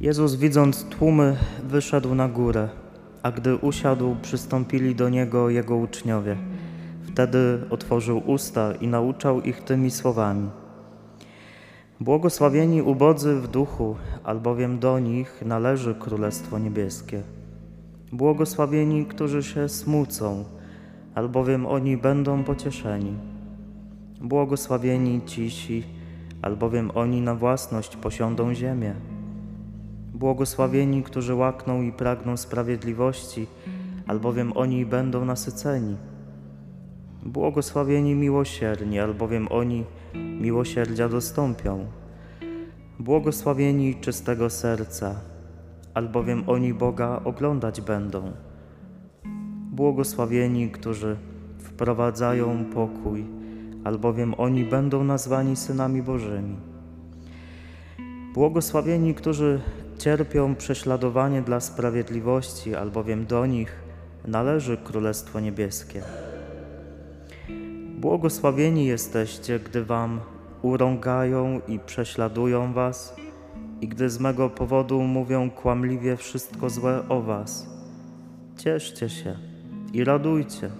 Jezus, widząc tłumy, wyszedł na górę, a gdy usiadł, przystąpili do niego jego uczniowie. Wtedy otworzył usta i nauczał ich tymi słowami. Błogosławieni ubodzy w duchu, albowiem do nich należy Królestwo Niebieskie. Błogosławieni, którzy się smucą, albowiem oni będą pocieszeni. Błogosławieni cisi, albowiem oni na własność posiądą ziemię. Błogosławieni, którzy łakną i pragną sprawiedliwości, albowiem oni będą nasyceni. Błogosławieni miłosierni, albowiem oni miłosierdzia dostąpią. Błogosławieni czystego serca, albowiem oni Boga oglądać będą. Błogosławieni, którzy wprowadzają pokój, albowiem oni będą nazwani synami Bożymi. Błogosławieni, którzy cierpią prześladowanie dla sprawiedliwości, albowiem do nich należy Królestwo Niebieskie. Błogosławieni jesteście, gdy wam urągają i prześladują was, i gdy z mego powodu mówią kłamliwie wszystko złe o was. Cieszcie się i radujcie,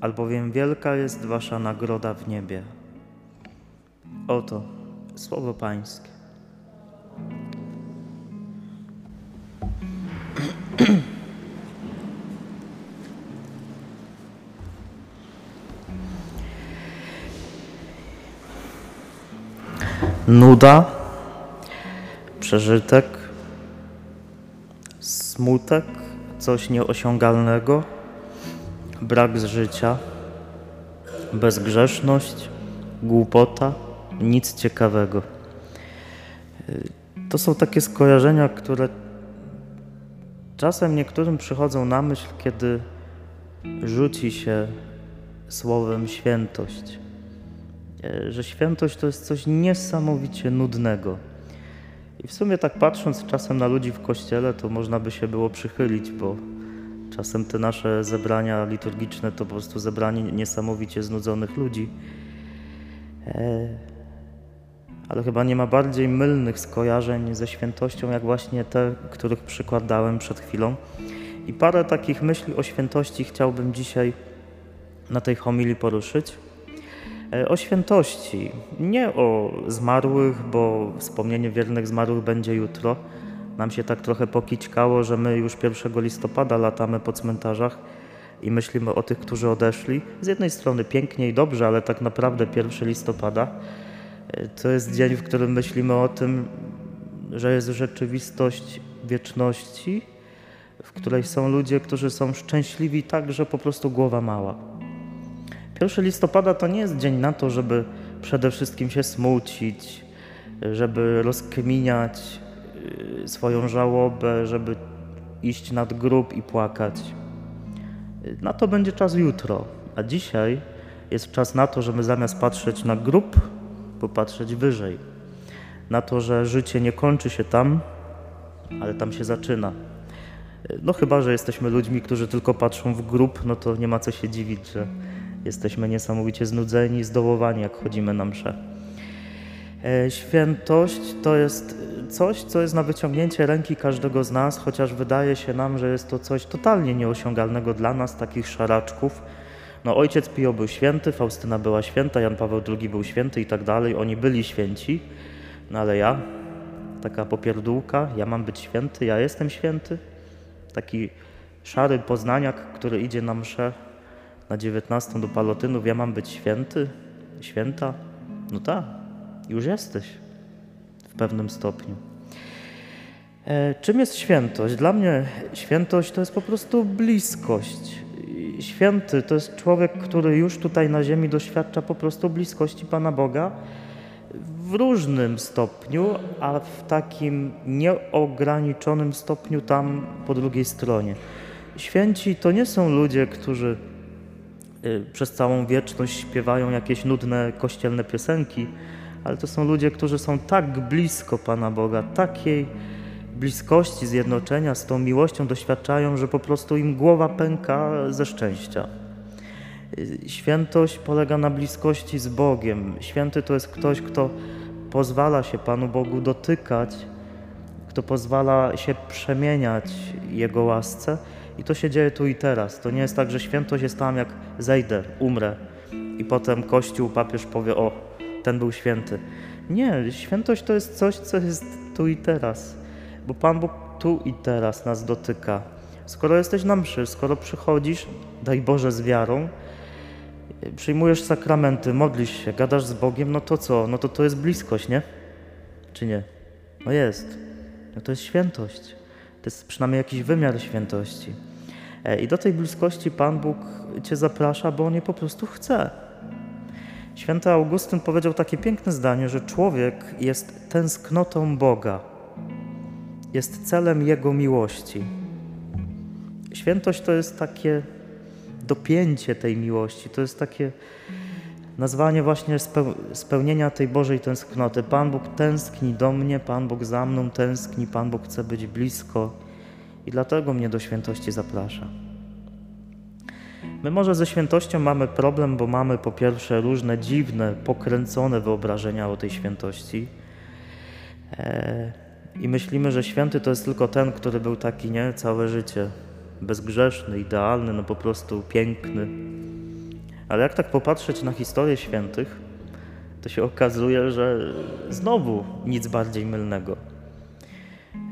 albowiem wielka jest wasza nagroda w niebie. Oto słowo Pańskie. Nuda, przeżytek, smutek, coś nieosiągalnego, brak życia, bezgrzeszność, głupota, nic ciekawego. To są takie skojarzenia, które czasem niektórym przychodzą na myśl, kiedy rzuci się słowem świętość. Że świętość to jest coś niesamowicie nudnego. I w sumie tak patrząc czasem na ludzi w kościele, to można by się było przychylić, bo czasem te nasze zebrania liturgiczne to po prostu zebranie niesamowicie znudzonych ludzi. E, ale chyba nie ma bardziej mylnych skojarzeń ze świętością, jak właśnie te, których przykładałem przed chwilą. I parę takich myśli o świętości chciałbym dzisiaj na tej homilii poruszyć. E, o świętości, nie o zmarłych, bo wspomnienie wiernych zmarłych będzie jutro. Nam się tak trochę pokićkało, że my już 1 listopada latamy po cmentarzach i myślimy o tych, którzy odeszli. Z jednej strony pięknie i dobrze, ale tak naprawdę 1 listopada e, to jest dzień, w którym myślimy o tym, że jest rzeczywistość wieczności, w której są ludzie, którzy są szczęśliwi tak, że po prostu głowa mała. 1 listopada to nie jest dzień na to, żeby przede wszystkim się smucić, żeby rozkminiać y, swoją żałobę, żeby iść nad grób i płakać. Na to będzie czas jutro, a dzisiaj jest czas na to, żeby zamiast patrzeć na grób, popatrzeć wyżej. Na to, że życie nie kończy się tam, ale tam się zaczyna. No chyba, że jesteśmy ludźmi, którzy tylko patrzą w grób, no to nie ma co się dziwić, że Jesteśmy niesamowicie znudzeni, zdołowani, jak chodzimy na msze. Świętość to jest coś, co jest na wyciągnięcie ręki każdego z nas, chociaż wydaje się nam, że jest to coś totalnie nieosiągalnego dla nas, takich szaraczków. No, ojciec Pio był święty, Faustyna była święta, Jan Paweł II był święty i tak dalej. Oni byli święci, no ale ja, taka popierdółka, ja mam być święty, ja jestem święty. Taki szary poznaniak, który idzie na mszę na 19 do palotynów, ja mam być święty, święta? No tak, już jesteś w pewnym stopniu. E, czym jest świętość? Dla mnie świętość to jest po prostu bliskość. Święty to jest człowiek, który już tutaj na ziemi doświadcza po prostu bliskości Pana Boga w różnym stopniu, a w takim nieograniczonym stopniu tam po drugiej stronie. Święci to nie są ludzie, którzy przez całą wieczność śpiewają jakieś nudne kościelne piosenki, ale to są ludzie, którzy są tak blisko Pana Boga, takiej bliskości, zjednoczenia z tą miłością doświadczają, że po prostu im głowa pęka ze szczęścia. Y, świętość polega na bliskości z Bogiem. Święty to jest ktoś, kto pozwala się Panu Bogu dotykać, kto pozwala się przemieniać Jego łasce i to się dzieje tu i teraz. To nie jest tak, że świętość jest tam jak zejdę, umrę i potem Kościół, papież powie o, ten był święty. Nie, świętość to jest coś, co jest tu i teraz, bo Pan Bóg tu i teraz nas dotyka. Skoro jesteś na mszy, skoro przychodzisz, daj Boże z wiarą, przyjmujesz sakramenty, modlisz się, gadasz z Bogiem, no to co? No to to jest bliskość, nie? Czy nie? No jest. No to jest świętość. To jest przynajmniej jakiś wymiar świętości. E, I do tej bliskości Pan Bóg Cię zaprasza, bo On je po prostu chce. Święty Augustyn powiedział takie piękne zdanie, że człowiek jest tęsknotą Boga, jest celem Jego miłości. Świętość to jest takie dopięcie tej miłości, to jest takie nazwanie właśnie spełnienia tej Bożej tęsknoty. Pan Bóg tęskni do mnie, Pan Bóg za mną tęskni, Pan Bóg chce być blisko i dlatego mnie do świętości zaprasza. My może ze świętością mamy problem, bo mamy po pierwsze różne dziwne, pokręcone wyobrażenia o tej świętości. E, I myślimy, że święty to jest tylko ten, który był taki, nie, całe życie bezgrzeszny, idealny, no po prostu piękny. Ale jak tak popatrzeć na historię świętych, to się okazuje, że znowu nic bardziej mylnego.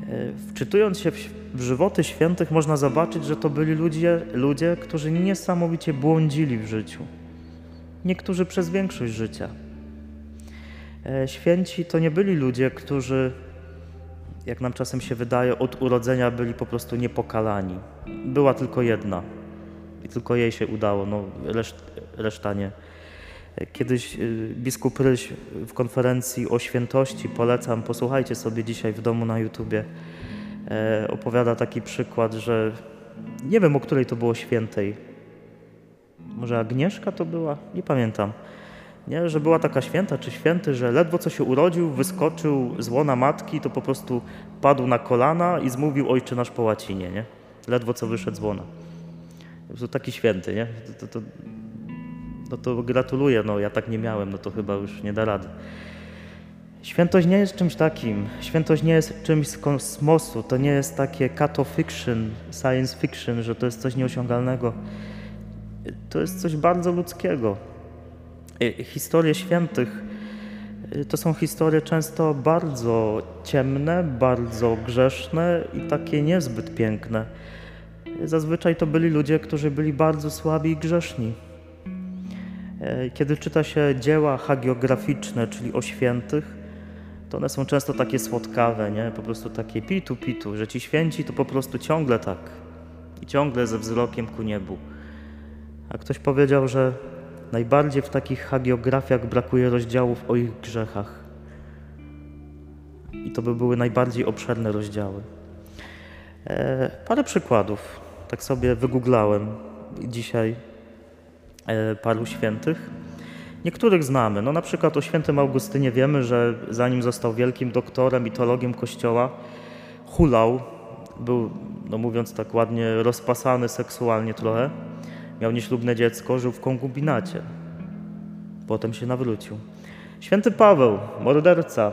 E, wczytując się w żywoty świętych, można zobaczyć, że to byli ludzie, ludzie, którzy niesamowicie błądzili w życiu. Niektórzy przez większość życia. E, święci to nie byli ludzie, którzy, jak nam czasem się wydaje, od urodzenia byli po prostu niepokalani. Była tylko jedna i tylko jej się udało, no, reszt, reszta nie. Kiedyś biskup Ryś w konferencji o świętości, polecam, posłuchajcie sobie dzisiaj w domu na YouTubie, e, opowiada taki przykład, że nie wiem o której to było świętej. Może Agnieszka to była? Nie pamiętam. Nie, że była taka święta czy święty, że ledwo co się urodził, wyskoczył z łona matki, to po prostu padł na kolana i zmówił Ojcze nasz po łacinie, nie? Ledwo co wyszedł z łona. Po prostu taki święty, nie? To, to, to, no to gratuluję, no ja tak nie miałem, no to chyba już nie da rady. Świętość nie jest czymś takim. Świętość nie jest czymś z kosmosu. To nie jest takie kato fiction, science fiction, że to jest coś nieosiągalnego. To jest coś bardzo ludzkiego. Historie świętych y, to są historie często bardzo ciemne, bardzo grzeszne i takie niezbyt piękne. Zazwyczaj to byli ludzie, którzy byli bardzo słabi i grzeszni. E, kiedy czyta się dzieła hagiograficzne, czyli o świętych, to one są często takie słodkawe, nie? Po prostu takie pitu, pitu, że ci święci to po prostu ciągle tak i ciągle ze wzrokiem ku niebu. A ktoś powiedział, że najbardziej w takich hagiografiach brakuje rozdziałów o ich grzechach. I to by były najbardziej obszerne rozdziały. E, parę przykładów. Tak sobie wygooglałem dzisiaj e, paru świętych. Niektórych znamy. No na przykład o świętym Augustynie wiemy, że zanim został wielkim doktorem i teologiem Kościoła, hulał, był, no mówiąc tak ładnie, rozpasany seksualnie trochę. Miał nieślubne dziecko, żył w konkubinacie. Potem się nawrócił. Święty Paweł, morderca.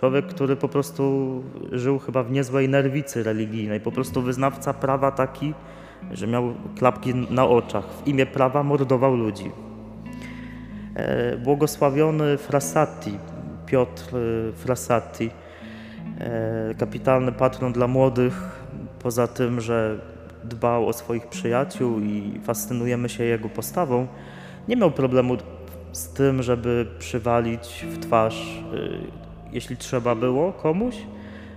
Człowiek, który po prostu żył chyba w niezłej nerwicy religijnej. Po prostu wyznawca prawa taki, że miał klapki na oczach. W imię prawa mordował ludzi. E, błogosławiony Frassati, Piotr e, Frassati, e, kapitalny patron dla młodych, poza tym, że dbał o swoich przyjaciół i fascynujemy się jego postawą, nie miał problemu z tym, żeby przywalić w twarz, jeśli trzeba było komuś.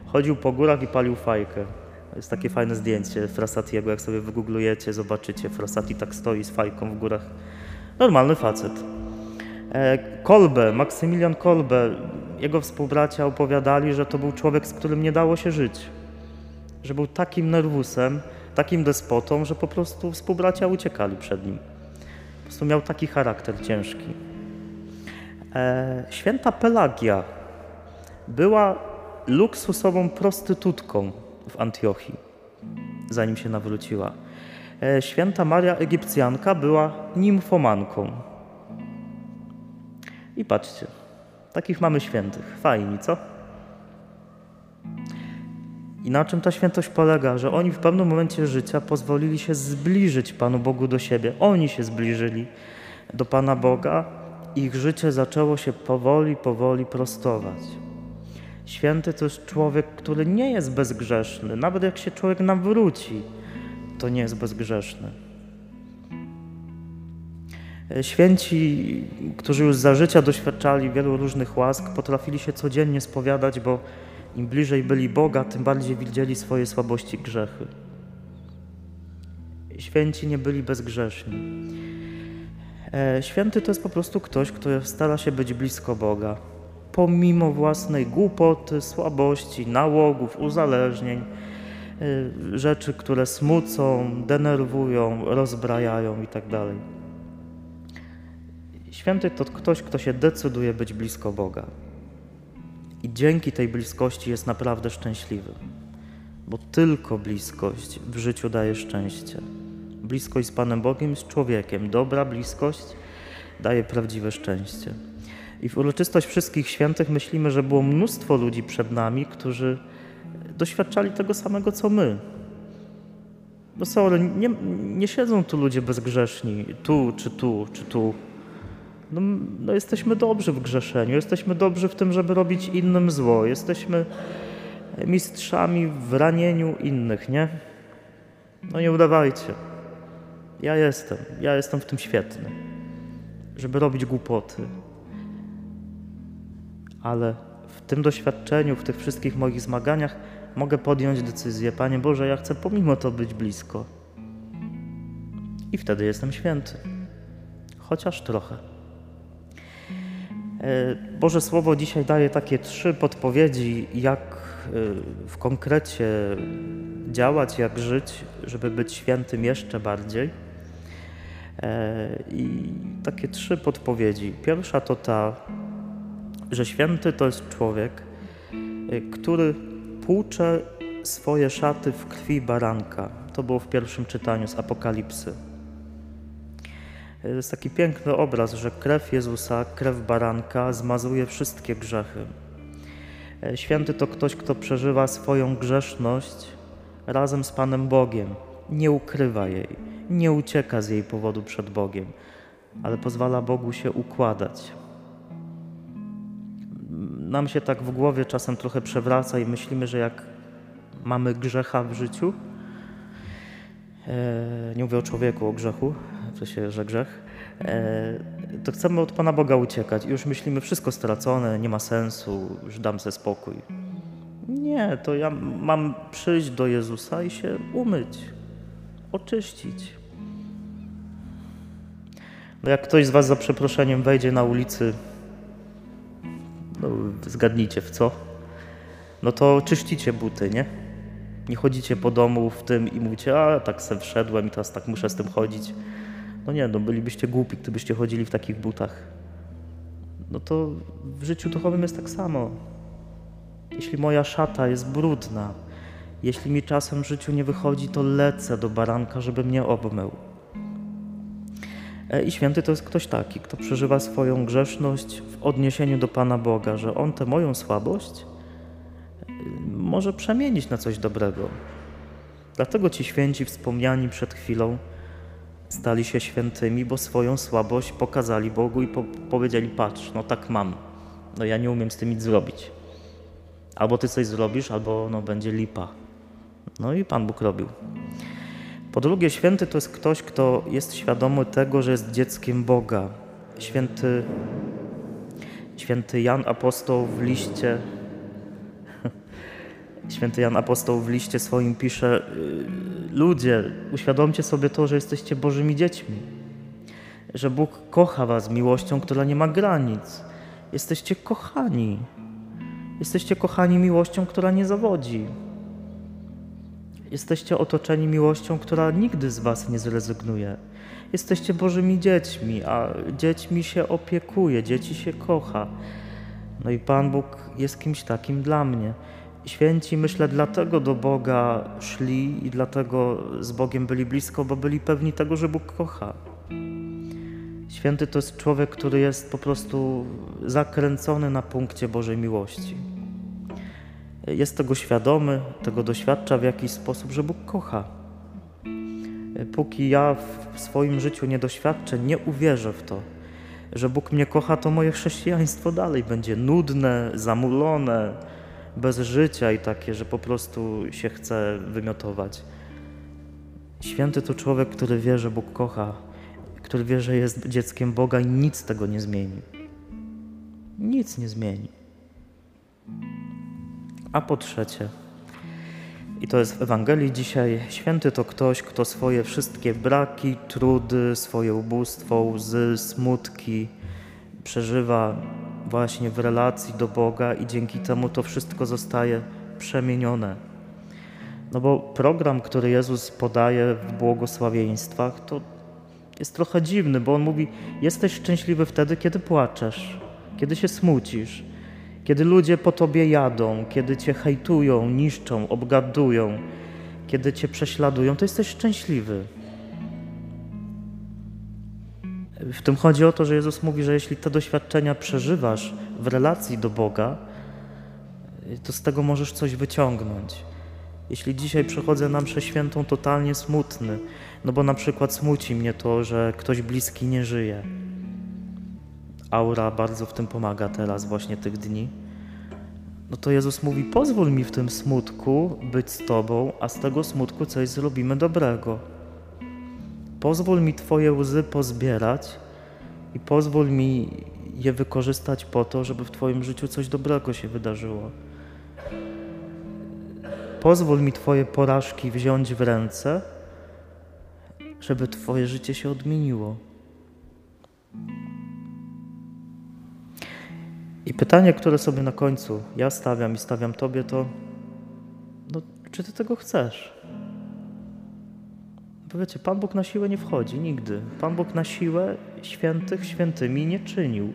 Chodził po górach i palił fajkę. Jest takie fajne zdjęcie Frassatiego, jak sobie wygooglujecie, zobaczycie. Frassati tak stoi z fajką w górach. Normalny facet. E, Kolbe, Maksymilian Kolbe, jego współbracia opowiadali, że to był człowiek, z którym nie dało się żyć. Że był takim nerwusem, takim despotą, że po prostu współbracia uciekali przed nim. Po prostu miał taki charakter ciężki. E, święta Pelagia była luksusową prostytutką w Antiochii, zanim się nawróciła. E, święta Maria Egipcjanka była nimfomanką. I patrzcie, takich mamy świętych. Fajni, co? I na czym ta świętość polega? Że oni w pewnym momencie życia pozwolili się zbliżyć Panu Bogu do siebie. Oni się zbliżyli do Pana Boga, ich życie zaczęło się powoli, powoli prostować. Święty to jest człowiek, który nie jest bezgrzeszny. Nawet jak się człowiek nawróci, to nie jest bezgrzeszny. Święci, którzy już za życia doświadczali wielu różnych łask, potrafili się codziennie spowiadać, bo im bliżej byli Boga, tym bardziej widzieli swoje słabości grzechy. Święci nie byli bezgrzeszni. E, święty to jest po prostu ktoś, kto stara się być blisko Boga, pomimo własnej głupoty, słabości, nałogów, uzależnień, e, rzeczy, które smucą, denerwują, rozbrajają itd. Tak Święty to ktoś, kto się decyduje być blisko Boga. I dzięki tej bliskości jest naprawdę szczęśliwy, bo tylko bliskość w życiu daje szczęście. Bliskość z Panem Bogiem, z człowiekiem, dobra bliskość daje prawdziwe szczęście. I w uroczystość wszystkich świętych myślimy, że było mnóstwo ludzi przed nami, którzy doświadczali tego samego co my. Bo sorry, nie, nie siedzą tu ludzie bezgrzeszni, tu czy tu, czy tu no, no jesteśmy dobrzy w grzeszeniu, jesteśmy dobrzy w tym, żeby robić innym zło, jesteśmy mistrzami w ranieniu innych, nie? No nie udawajcie. Ja jestem, ja jestem w tym świetny, żeby robić głupoty. Ale w tym doświadczeniu, w tych wszystkich moich zmaganiach mogę podjąć decyzję, Panie Boże, ja chcę pomimo to być blisko. I wtedy jestem święty. Chociaż trochę. E, Boże Słowo dzisiaj daje takie trzy podpowiedzi, jak e, w konkrecie działać, jak żyć, żeby być świętym jeszcze bardziej. E, I takie trzy podpowiedzi. Pierwsza to ta, że święty to jest człowiek, który płucze swoje szaty w krwi baranka. To było w pierwszym czytaniu z Apokalipsy. To jest taki piękny obraz, że krew Jezusa, krew baranka zmazuje wszystkie grzechy. E, święty to ktoś, kto przeżywa swoją grzeszność razem z Panem Bogiem, nie ukrywa jej, nie ucieka z jej powodu przed Bogiem, ale pozwala Bogu się układać. Nam się tak w głowie czasem trochę przewraca i myślimy, że jak mamy grzecha w życiu, e, nie mówię o człowieku, o grzechu, w sensie, że grzech, e, to chcemy od Pana Boga uciekać i już myślimy, wszystko stracone, nie ma sensu, już dam sobie spokój. Nie, to ja mam przyjść do Jezusa i się umyć, oczyścić. No jak ktoś z Was za przeproszeniem wejdzie na ulicy, no zgadnijcie w co, no to czyścicie buty, nie? Nie chodzicie po domu w tym i mówicie, a tak se wszedłem i teraz tak muszę z tym chodzić. No nie, no bylibyście głupi, gdybyście chodzili w takich butach. No to w życiu duchowym jest tak samo. Jeśli moja szata jest brudna, jeśli mi czasem w życiu nie wychodzi, to lecę do baranka, żeby mnie obmył. E, I święty to jest ktoś taki, kto przeżywa swoją grzeszność w odniesieniu do Pana Boga, że On tę moją słabość e, może przemienić na coś dobrego. Dlatego ci święci wspomniani przed chwilą stali się świętymi, bo swoją słabość pokazali Bogu i po powiedzieli: Patrz, no tak mam. No ja nie umiem z tym nic zrobić. Albo ty coś zrobisz, albo no, będzie lipa. No i Pan Bóg robił. Po drugie, święty to jest ktoś, kto jest świadomy tego, że jest dzieckiem Boga. Święty, święty Jan Apostoł w liście Święty Jan Apostoł w liście swoim pisze: y, Ludzie, uświadomcie sobie to, że jesteście Bożymi dziećmi, że Bóg kocha Was miłością, która nie ma granic. Jesteście kochani. Jesteście kochani miłością, która nie zawodzi. Jesteście otoczeni miłością, która nigdy z Was nie zrezygnuje. Jesteście Bożymi dziećmi, a dziećmi się opiekuje, dzieci się kocha. No i Pan Bóg jest kimś takim dla mnie. Święci, myślę, dlatego do Boga szli i dlatego z Bogiem byli blisko, bo byli pewni tego, że Bóg kocha. Święty to jest człowiek, który jest po prostu zakręcony na punkcie Bożej miłości. Jest tego świadomy, tego doświadcza w jakiś sposób, że Bóg kocha. Póki ja w swoim życiu nie doświadczę, nie uwierzę w to, że Bóg mnie kocha, to moje chrześcijaństwo dalej będzie nudne, zamulone, bez życia i takie, że po prostu się chce wymiotować. Święty to człowiek, który wie, że Bóg kocha, który wie, że jest dzieckiem Boga i nic tego nie zmieni. Nic nie zmieni. A po trzecie, i to jest w Ewangelii dzisiaj, święty to ktoś, kto swoje wszystkie braki, trudy, swoje ubóstwo, łzy, smutki przeżywa właśnie w relacji do Boga i dzięki temu to wszystko zostaje przemienione. No bo program, który Jezus podaje w błogosławieństwach, to jest trochę dziwny, bo on mówi: Jesteś szczęśliwy wtedy, kiedy płaczesz, kiedy się smucisz, kiedy ludzie po tobie jadą, kiedy cię hejtują, niszczą, obgadują, kiedy cię prześladują, to jesteś szczęśliwy. W tym chodzi o to, że Jezus mówi, że jeśli te doświadczenia przeżywasz w relacji do Boga, to z tego możesz coś wyciągnąć. Jeśli dzisiaj przechodzę na mszę świętą totalnie smutny, no bo na przykład smuci mnie to, że ktoś bliski nie żyje. Aura bardzo w tym pomaga teraz, właśnie tych dni. No to Jezus mówi: Pozwól mi w tym smutku być z Tobą, a z tego smutku coś zrobimy dobrego. Pozwól mi Twoje łzy pozbierać i pozwól mi je wykorzystać po to, żeby w Twoim życiu coś dobrego się wydarzyło. Pozwól mi Twoje porażki wziąć w ręce, żeby Twoje życie się odmieniło. I pytanie, które sobie na końcu ja stawiam i stawiam Tobie, to no, czy Ty tego chcesz? Bo wiecie, Pan Bóg na siłę nie wchodzi nigdy. Pan Bóg na siłę świętych świętymi nie czynił.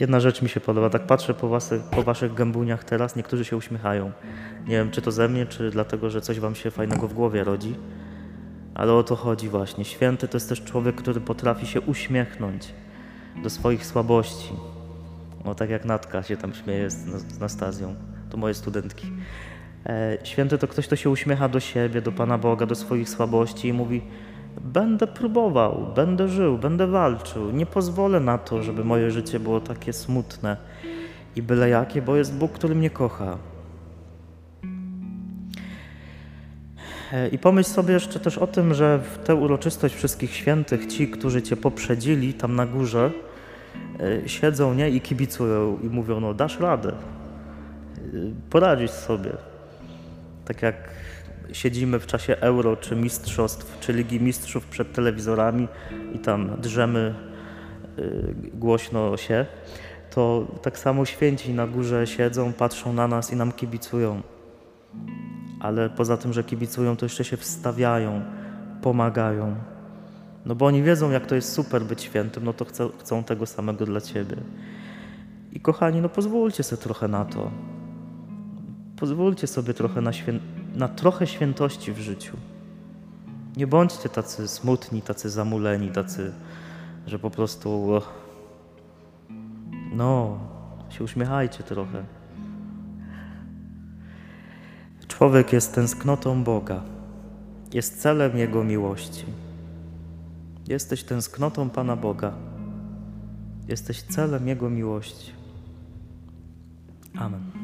Jedna rzecz mi się podoba, tak patrzę po, wasy, po waszych gębuniach teraz, niektórzy się uśmiechają. Nie wiem, czy to ze mnie, czy dlatego, że coś wam się fajnego w głowie rodzi, ale o to chodzi właśnie. Święty to jest też człowiek, który potrafi się uśmiechnąć do swoich słabości. O, tak jak Natka się tam śmieje z, Nastazją, to moje studentki. E, święty to ktoś, kto się uśmiecha do siebie, do Pana Boga, do swoich słabości i mówi: Będę próbował, będę żył, będę walczył. Nie pozwolę na to, żeby moje życie było takie smutne i byle jakie, bo jest Bóg, który mnie kocha. E, I pomyśl sobie jeszcze też o tym, że w tę uroczystość wszystkich świętych, ci, którzy Cię poprzedzili tam na górze, siedzą nie i kibicują i mówią: No, dasz radę, poradzisz sobie. Tak jak siedzimy w czasie euro, czy mistrzostw, czy Ligi Mistrzów przed telewizorami i tam drzemy y, głośno się, to tak samo święci na górze siedzą, patrzą na nas i nam kibicują. Ale poza tym, że kibicują, to jeszcze się wstawiają, pomagają. No bo oni wiedzą, jak to jest super być świętym, no to chcą, chcą tego samego dla Ciebie. I kochani, no pozwólcie sobie trochę na to. Pozwólcie sobie trochę na, świę... na trochę świętości w życiu. Nie bądźcie tacy smutni, tacy zamuleni, tacy, że po prostu. No, się uśmiechajcie trochę. Człowiek jest tęsknotą Boga, jest celem Jego miłości. Jesteś tęsknotą Pana Boga, jesteś celem Jego miłości. Amen.